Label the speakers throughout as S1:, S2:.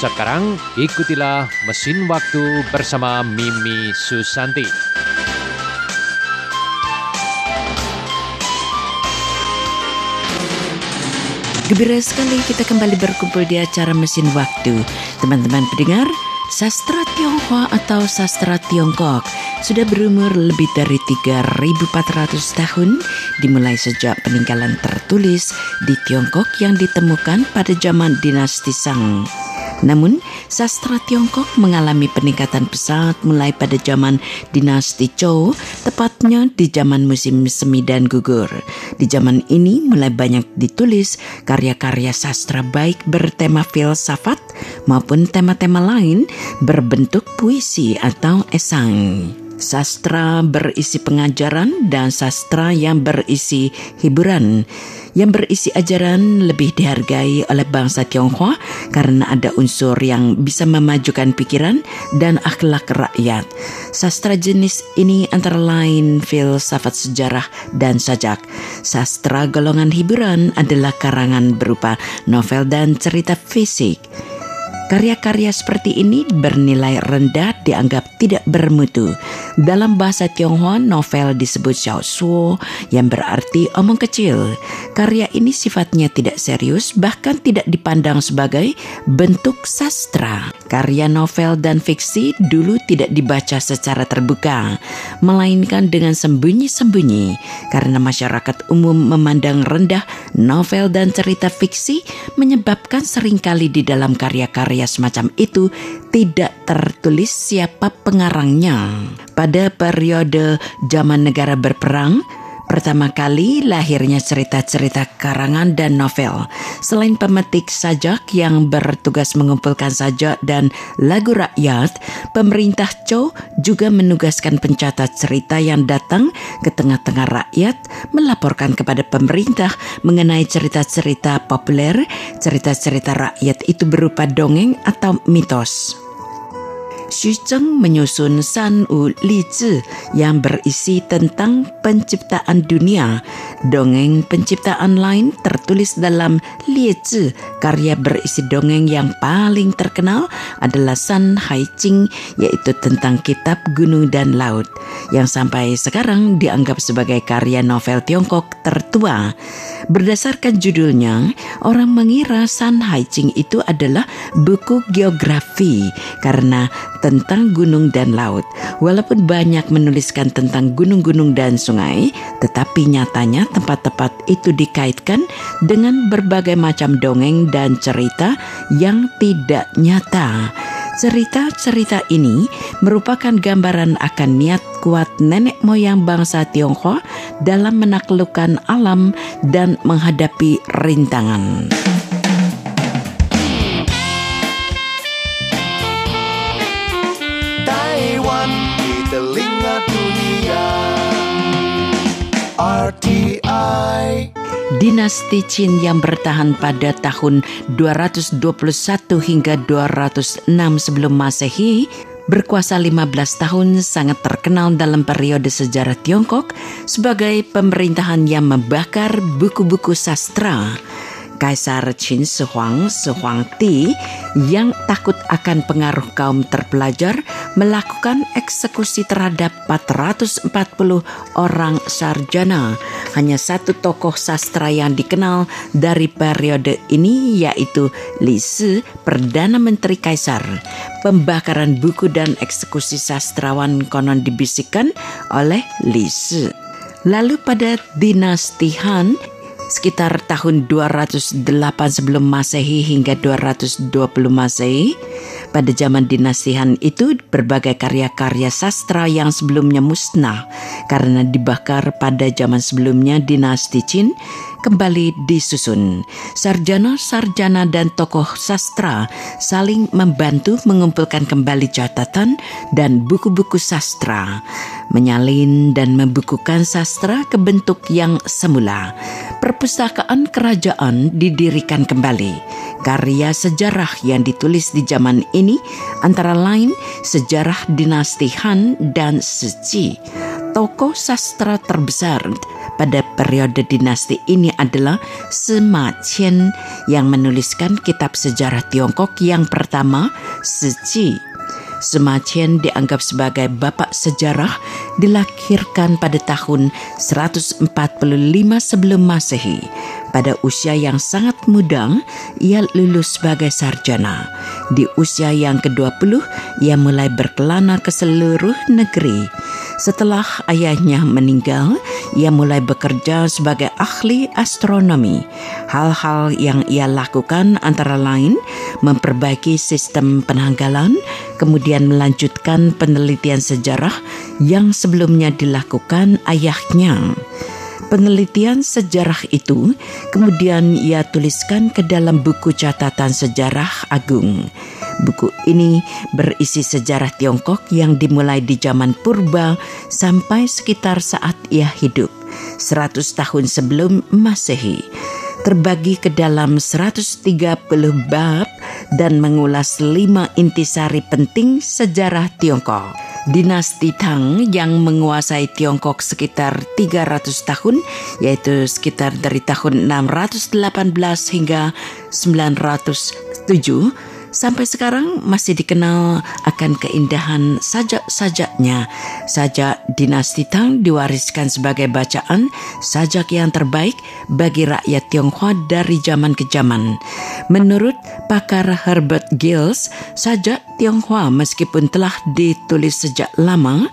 S1: Sekarang ikutilah Mesin Waktu bersama Mimi Susanti.
S2: Gembira sekali kita kembali berkumpul di acara Mesin Waktu. Teman-teman pendengar, sastra Tionghoa atau sastra Tiongkok sudah berumur lebih dari 3.400 tahun dimulai sejak peninggalan tertulis di Tiongkok yang ditemukan pada zaman dinasti Shang. Namun, sastra Tiongkok mengalami peningkatan pesat mulai pada zaman dinasti Zhou, tepatnya di zaman musim semi dan gugur. Di zaman ini mulai banyak ditulis karya-karya sastra baik bertema filsafat maupun tema-tema lain berbentuk puisi atau esai sastra berisi pengajaran dan sastra yang berisi hiburan yang berisi ajaran lebih dihargai oleh bangsa Tionghoa karena ada unsur yang bisa memajukan pikiran dan akhlak rakyat. Sastra jenis ini antara lain filsafat sejarah dan sajak. Sastra golongan hiburan adalah karangan berupa novel dan cerita fisik. Karya-karya seperti ini bernilai rendah dianggap tidak bermutu. Dalam bahasa Tionghoa, novel disebut xiaosuo yang berarti omong kecil. Karya ini sifatnya tidak serius, bahkan tidak dipandang sebagai bentuk sastra. Karya novel dan fiksi dulu tidak dibaca secara terbuka, melainkan dengan sembunyi-sembunyi karena masyarakat umum memandang rendah novel dan cerita fiksi menyebabkan sering kali di dalam karya-karya karya semacam itu tidak tertulis siapa pengarangnya. Pada periode zaman negara berperang, Pertama kali lahirnya cerita-cerita karangan dan novel. Selain pemetik sajak yang bertugas mengumpulkan sajak dan lagu rakyat, pemerintah Chow juga menugaskan pencatat cerita yang datang ke tengah-tengah rakyat melaporkan kepada pemerintah mengenai cerita-cerita populer, cerita-cerita rakyat itu berupa dongeng atau mitos. Xu Zheng menyusun San Wu Li Zi yang berisi tentang penciptaan dunia. Dongeng penciptaan lain tertulis dalam Li Zi. Karya berisi dongeng yang paling terkenal adalah San Hai Jing, yaitu tentang kitab gunung dan laut, yang sampai sekarang dianggap sebagai karya novel Tiongkok tertua. Berdasarkan judulnya, orang mengira San Hai Jing itu adalah buku geografi karena tentang gunung dan laut. Walaupun banyak menuliskan tentang gunung-gunung dan sungai, tetapi nyatanya tempat-tempat itu dikaitkan dengan berbagai macam dongeng dan cerita yang tidak nyata. Cerita-cerita ini merupakan gambaran akan niat kuat nenek moyang bangsa Tionghoa dalam menaklukkan alam dan menghadapi rintangan. RTI Dinasti Qin yang bertahan pada tahun 221 hingga 206 sebelum Masehi berkuasa 15 tahun sangat terkenal dalam periode sejarah Tiongkok sebagai pemerintahan yang membakar buku-buku sastra Kaisar Qin Shi Huang, Shi Ti yang takut akan pengaruh kaum terpelajar melakukan eksekusi terhadap 440 orang sarjana. Hanya satu tokoh sastra yang dikenal dari periode ini yaitu Li Si, Perdana Menteri Kaisar. Pembakaran buku dan eksekusi sastrawan konon dibisikkan oleh Li Si. Lalu pada dinasti Han, sekitar tahun 208 sebelum Masehi hingga 220 Masehi. Pada zaman dinasihan itu berbagai karya-karya sastra yang sebelumnya musnah karena dibakar pada zaman sebelumnya dinasti Qin kembali disusun. Sarjana-sarjana dan tokoh sastra saling membantu mengumpulkan kembali catatan dan buku-buku sastra, menyalin dan membukukan sastra ke bentuk yang semula. Perpustakaan kerajaan didirikan kembali. Karya sejarah yang ditulis di zaman ini antara lain sejarah dinasti Han dan Siji tokoh sastra terbesar pada periode dinasti ini adalah Sima Qian yang menuliskan kitab sejarah Tiongkok yang pertama, Siji. Sima Qian dianggap sebagai bapak sejarah dilahirkan pada tahun 145 sebelum Masehi. Pada usia yang sangat muda, ia lulus sebagai sarjana. Di usia yang ke-20, ia mulai berkelana ke seluruh negeri. Setelah ayahnya meninggal, ia mulai bekerja sebagai ahli astronomi. Hal-hal yang ia lakukan antara lain memperbaiki sistem penanggalan, kemudian melanjutkan penelitian sejarah yang sebelumnya dilakukan ayahnya. Penelitian sejarah itu kemudian ia tuliskan ke dalam buku catatan sejarah agung. Buku ini berisi sejarah Tiongkok yang dimulai di zaman purba sampai sekitar saat ia hidup, 100 tahun sebelum Masehi. Terbagi ke dalam 130 bab dan mengulas lima intisari penting sejarah Tiongkok dinasti Tang yang menguasai Tiongkok sekitar 300 tahun, yaitu sekitar dari tahun 618 hingga 907 sampai sekarang masih dikenal akan keindahan sajak-sajaknya. Sajak dinasti Tang diwariskan sebagai bacaan sajak yang terbaik bagi rakyat Tionghoa dari zaman ke zaman. Menurut pakar Herbert Gills, sajak Tionghoa meskipun telah ditulis sejak lama,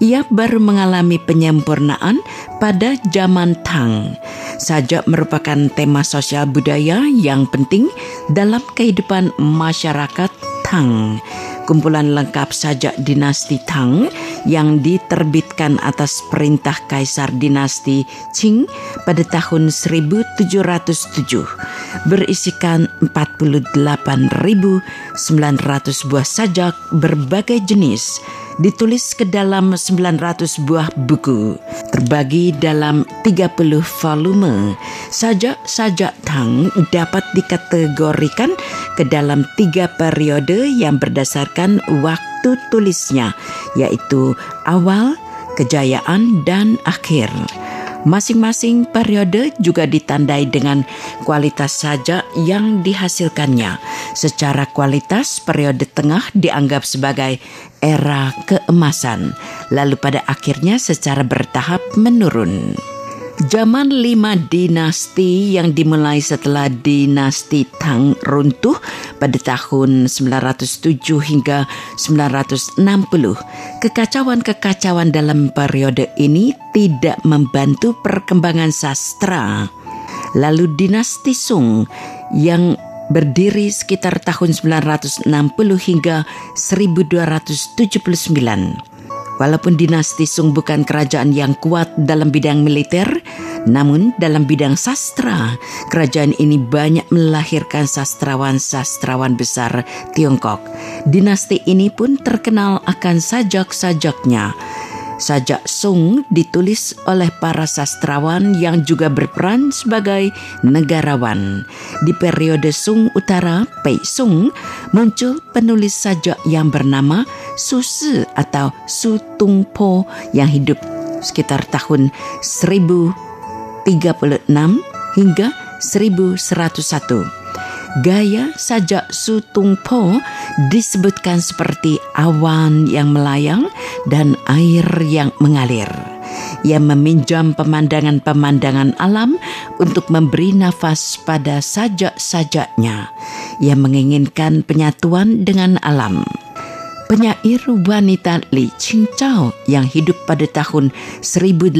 S2: ia baru mengalami penyempurnaan pada zaman Tang. Sajak merupakan tema sosial budaya yang penting dalam kehidupan masyarakat Tang. Kumpulan lengkap sajak dinasti Tang yang diterbitkan atas perintah Kaisar dinasti Qing pada tahun 1707 berisikan 48.900 buah sajak berbagai jenis ditulis ke dalam 900 buah buku, terbagi dalam 30 volume. Sajak-sajak Tang dapat dikategorikan ke dalam tiga periode yang berdasarkan waktu tulisnya, yaitu awal, kejayaan, dan akhir. Masing-masing periode juga ditandai dengan kualitas saja yang dihasilkannya. Secara kualitas, periode tengah dianggap sebagai era keemasan, lalu pada akhirnya secara bertahap menurun. Zaman lima dinasti yang dimulai setelah dinasti Tang runtuh pada tahun 907 hingga 960. Kekacauan-kekacauan dalam periode ini tidak membantu perkembangan sastra. Lalu dinasti Sung yang berdiri sekitar tahun 960 hingga 1279 Walaupun dinasti Sung bukan kerajaan yang kuat dalam bidang militer, namun dalam bidang sastra, kerajaan ini banyak melahirkan sastrawan-sastrawan besar Tiongkok. Dinasti ini pun terkenal akan sajak-sajaknya Sajak Sung ditulis oleh para sastrawan yang juga berperan sebagai negarawan. Di periode Sung Utara, Pei Sung, muncul penulis sajak yang bernama Su Si atau Su Tung Po yang hidup sekitar tahun 1036 hingga 1101. Gaya sajak Su Tung Po disebutkan seperti awan yang melayang dan air yang mengalir. Ia meminjam pemandangan-pemandangan alam untuk memberi nafas pada sajak-sajaknya. Ia menginginkan penyatuan dengan alam penyair wanita Li Qingzhao yang hidup pada tahun 1018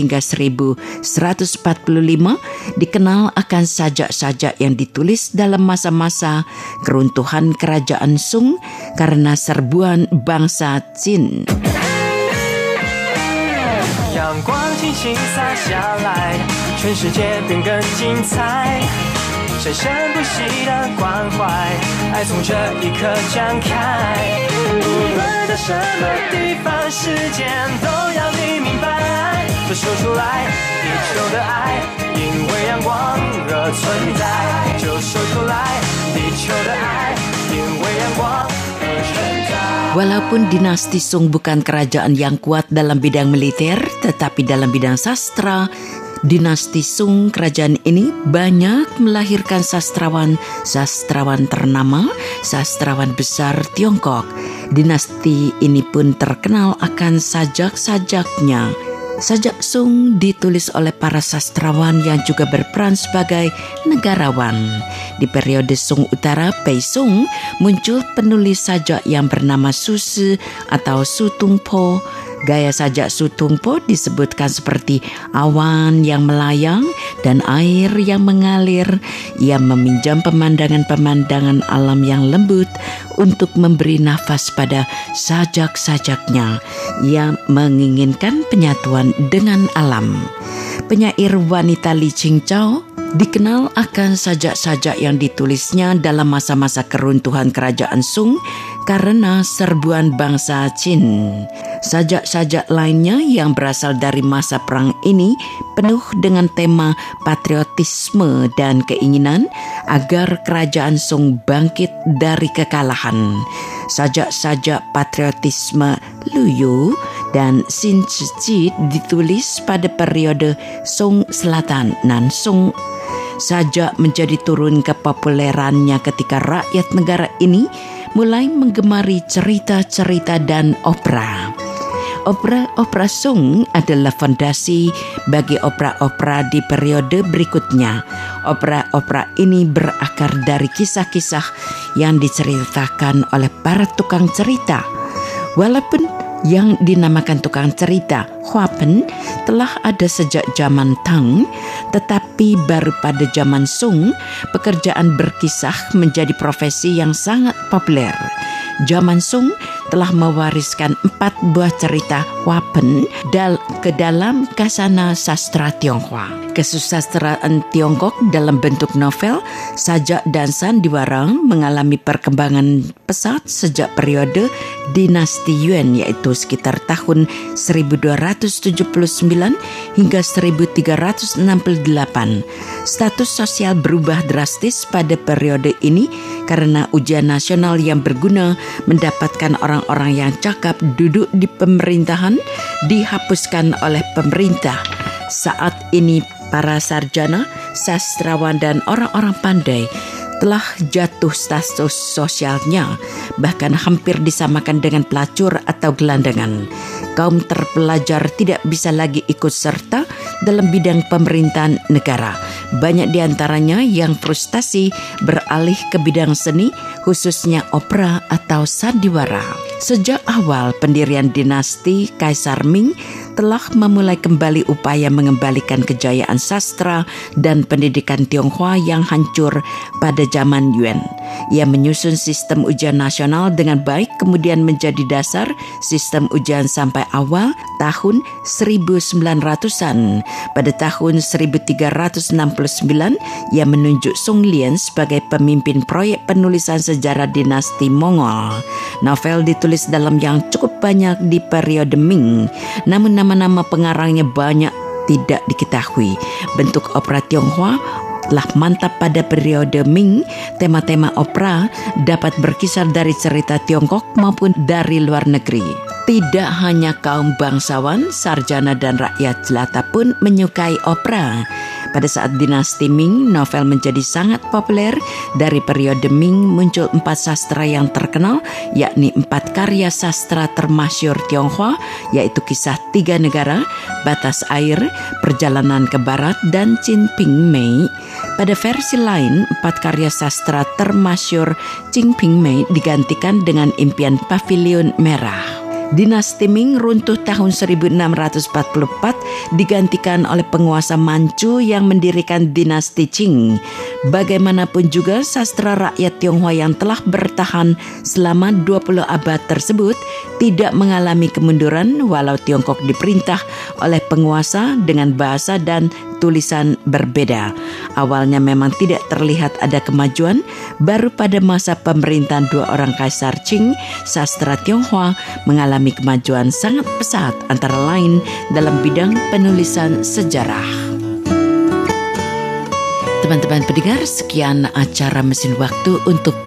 S2: hingga 1145 dikenal akan sajak-sajak yang ditulis dalam masa-masa keruntuhan kerajaan Sung karena serbuan bangsa Jin. 阳光轻轻洒下来，全世界变更精彩。 生生不息的关怀，爱从这一刻展开。无论在什么地方，时间都要你明白。都说出来，地球的爱，因为阳光而存在。就说出来，地球的爱，因为阳光而 Walaupun dinasti Sung bukan kerajaan yang kuat dalam bidang militer, tetapi dalam bidang sastra, dinasti Sung kerajaan ini banyak melahirkan sastrawan-sastrawan ternama, sastrawan besar Tiongkok. Dinasti ini pun terkenal akan sajak-sajaknya Sajak Sung ditulis oleh para sastrawan yang juga berperan sebagai negarawan. Di periode Sung Utara, Pei Sung, muncul penulis sajak yang bernama Susu atau Su Tung Po Gaya sajak Sutungpo disebutkan seperti awan yang melayang dan air yang mengalir. Ia meminjam pemandangan-pemandangan alam yang lembut untuk memberi nafas pada sajak-sajaknya. Ia menginginkan penyatuan dengan alam. Penyair wanita Li Qingzhao dikenal akan sajak-sajak yang ditulisnya dalam masa-masa keruntuhan kerajaan Sung karena serbuan bangsa Qin. Sajak-sajak lainnya yang berasal dari masa perang ini penuh dengan tema patriotisme dan keinginan agar kerajaan Song bangkit dari kekalahan. Sajak-sajak patriotisme Luyu dan Xin Zhi ditulis pada periode Song Selatan dan Song sajak menjadi turun kepopulerannya ketika rakyat negara ini mulai menggemari cerita-cerita dan opera. Opera-opera Sung adalah fondasi bagi opera-opera di periode berikutnya. Opera-opera ini berakar dari kisah-kisah yang diceritakan oleh para tukang cerita. Walaupun yang dinamakan tukang cerita Huapen telah ada sejak zaman Tang, tetapi baru pada zaman Sung pekerjaan berkisah menjadi profesi yang sangat populer. Zaman Sung telah mewariskan empat buah cerita Wapen dal ke dalam kasana sastra Tionghoa. Kesusastraan Tiongkok dalam bentuk novel, sajak dan sandiwarang mengalami perkembangan pesat sejak periode dinasti Yuan yaitu sekitar tahun 1279 hingga 1368. Status sosial berubah drastis pada periode ini karena ujian nasional yang berguna mendapatkan orang-orang yang cakap duduk di pemerintahan dihapuskan oleh pemerintah. Saat ini para sarjana, sastrawan dan orang-orang pandai telah jatuh status sosialnya, bahkan hampir disamakan dengan pelacur atau gelandangan. Kaum terpelajar tidak bisa lagi ikut serta dalam bidang pemerintahan negara. Banyak di antaranya yang frustasi beralih ke bidang seni, khususnya opera atau sandiwara. Sejak awal pendirian dinasti Kaisar Ming, telah memulai kembali upaya mengembalikan kejayaan sastra dan pendidikan Tionghoa yang hancur pada zaman Yuan. Ia menyusun sistem ujian nasional dengan baik kemudian menjadi dasar sistem ujian sampai awal tahun 1900-an. Pada tahun 1369, ia menunjuk Song Lian sebagai pemimpin proyek penulisan sejarah dinasti Mongol. Novel ditulis dalam yang cukup banyak di periode Ming, namun nama-nama pengarangnya banyak tidak diketahui. Bentuk opera Tionghoa telah mantap pada periode Ming, tema-tema opera dapat berkisar dari cerita Tiongkok maupun dari luar negeri. Tidak hanya kaum bangsawan, sarjana dan rakyat jelata pun menyukai opera. Pada saat dinasti Ming, novel menjadi sangat populer. Dari periode Ming muncul empat sastra yang terkenal, yakni empat karya sastra termasyur Tionghoa, yaitu kisah tiga negara, batas air, perjalanan ke barat, dan Chin Mei. Pada versi lain, empat karya sastra termasyur Chin Mei digantikan dengan impian pavilion merah. Dinasti Ming runtuh tahun 1644 digantikan oleh penguasa Manchu yang mendirikan dinasti Qing. Bagaimanapun juga sastra rakyat Tionghoa yang telah bertahan selama 20 abad tersebut tidak mengalami kemunduran walau Tiongkok diperintah oleh penguasa dengan bahasa dan tulisan berbeda. Awalnya memang tidak terlihat ada kemajuan, baru pada masa pemerintahan dua orang kaisar Qing, sastra Tionghoa mengalami kemajuan sangat pesat antara lain dalam bidang penulisan sejarah. Teman-teman pendengar, sekian acara mesin waktu untuk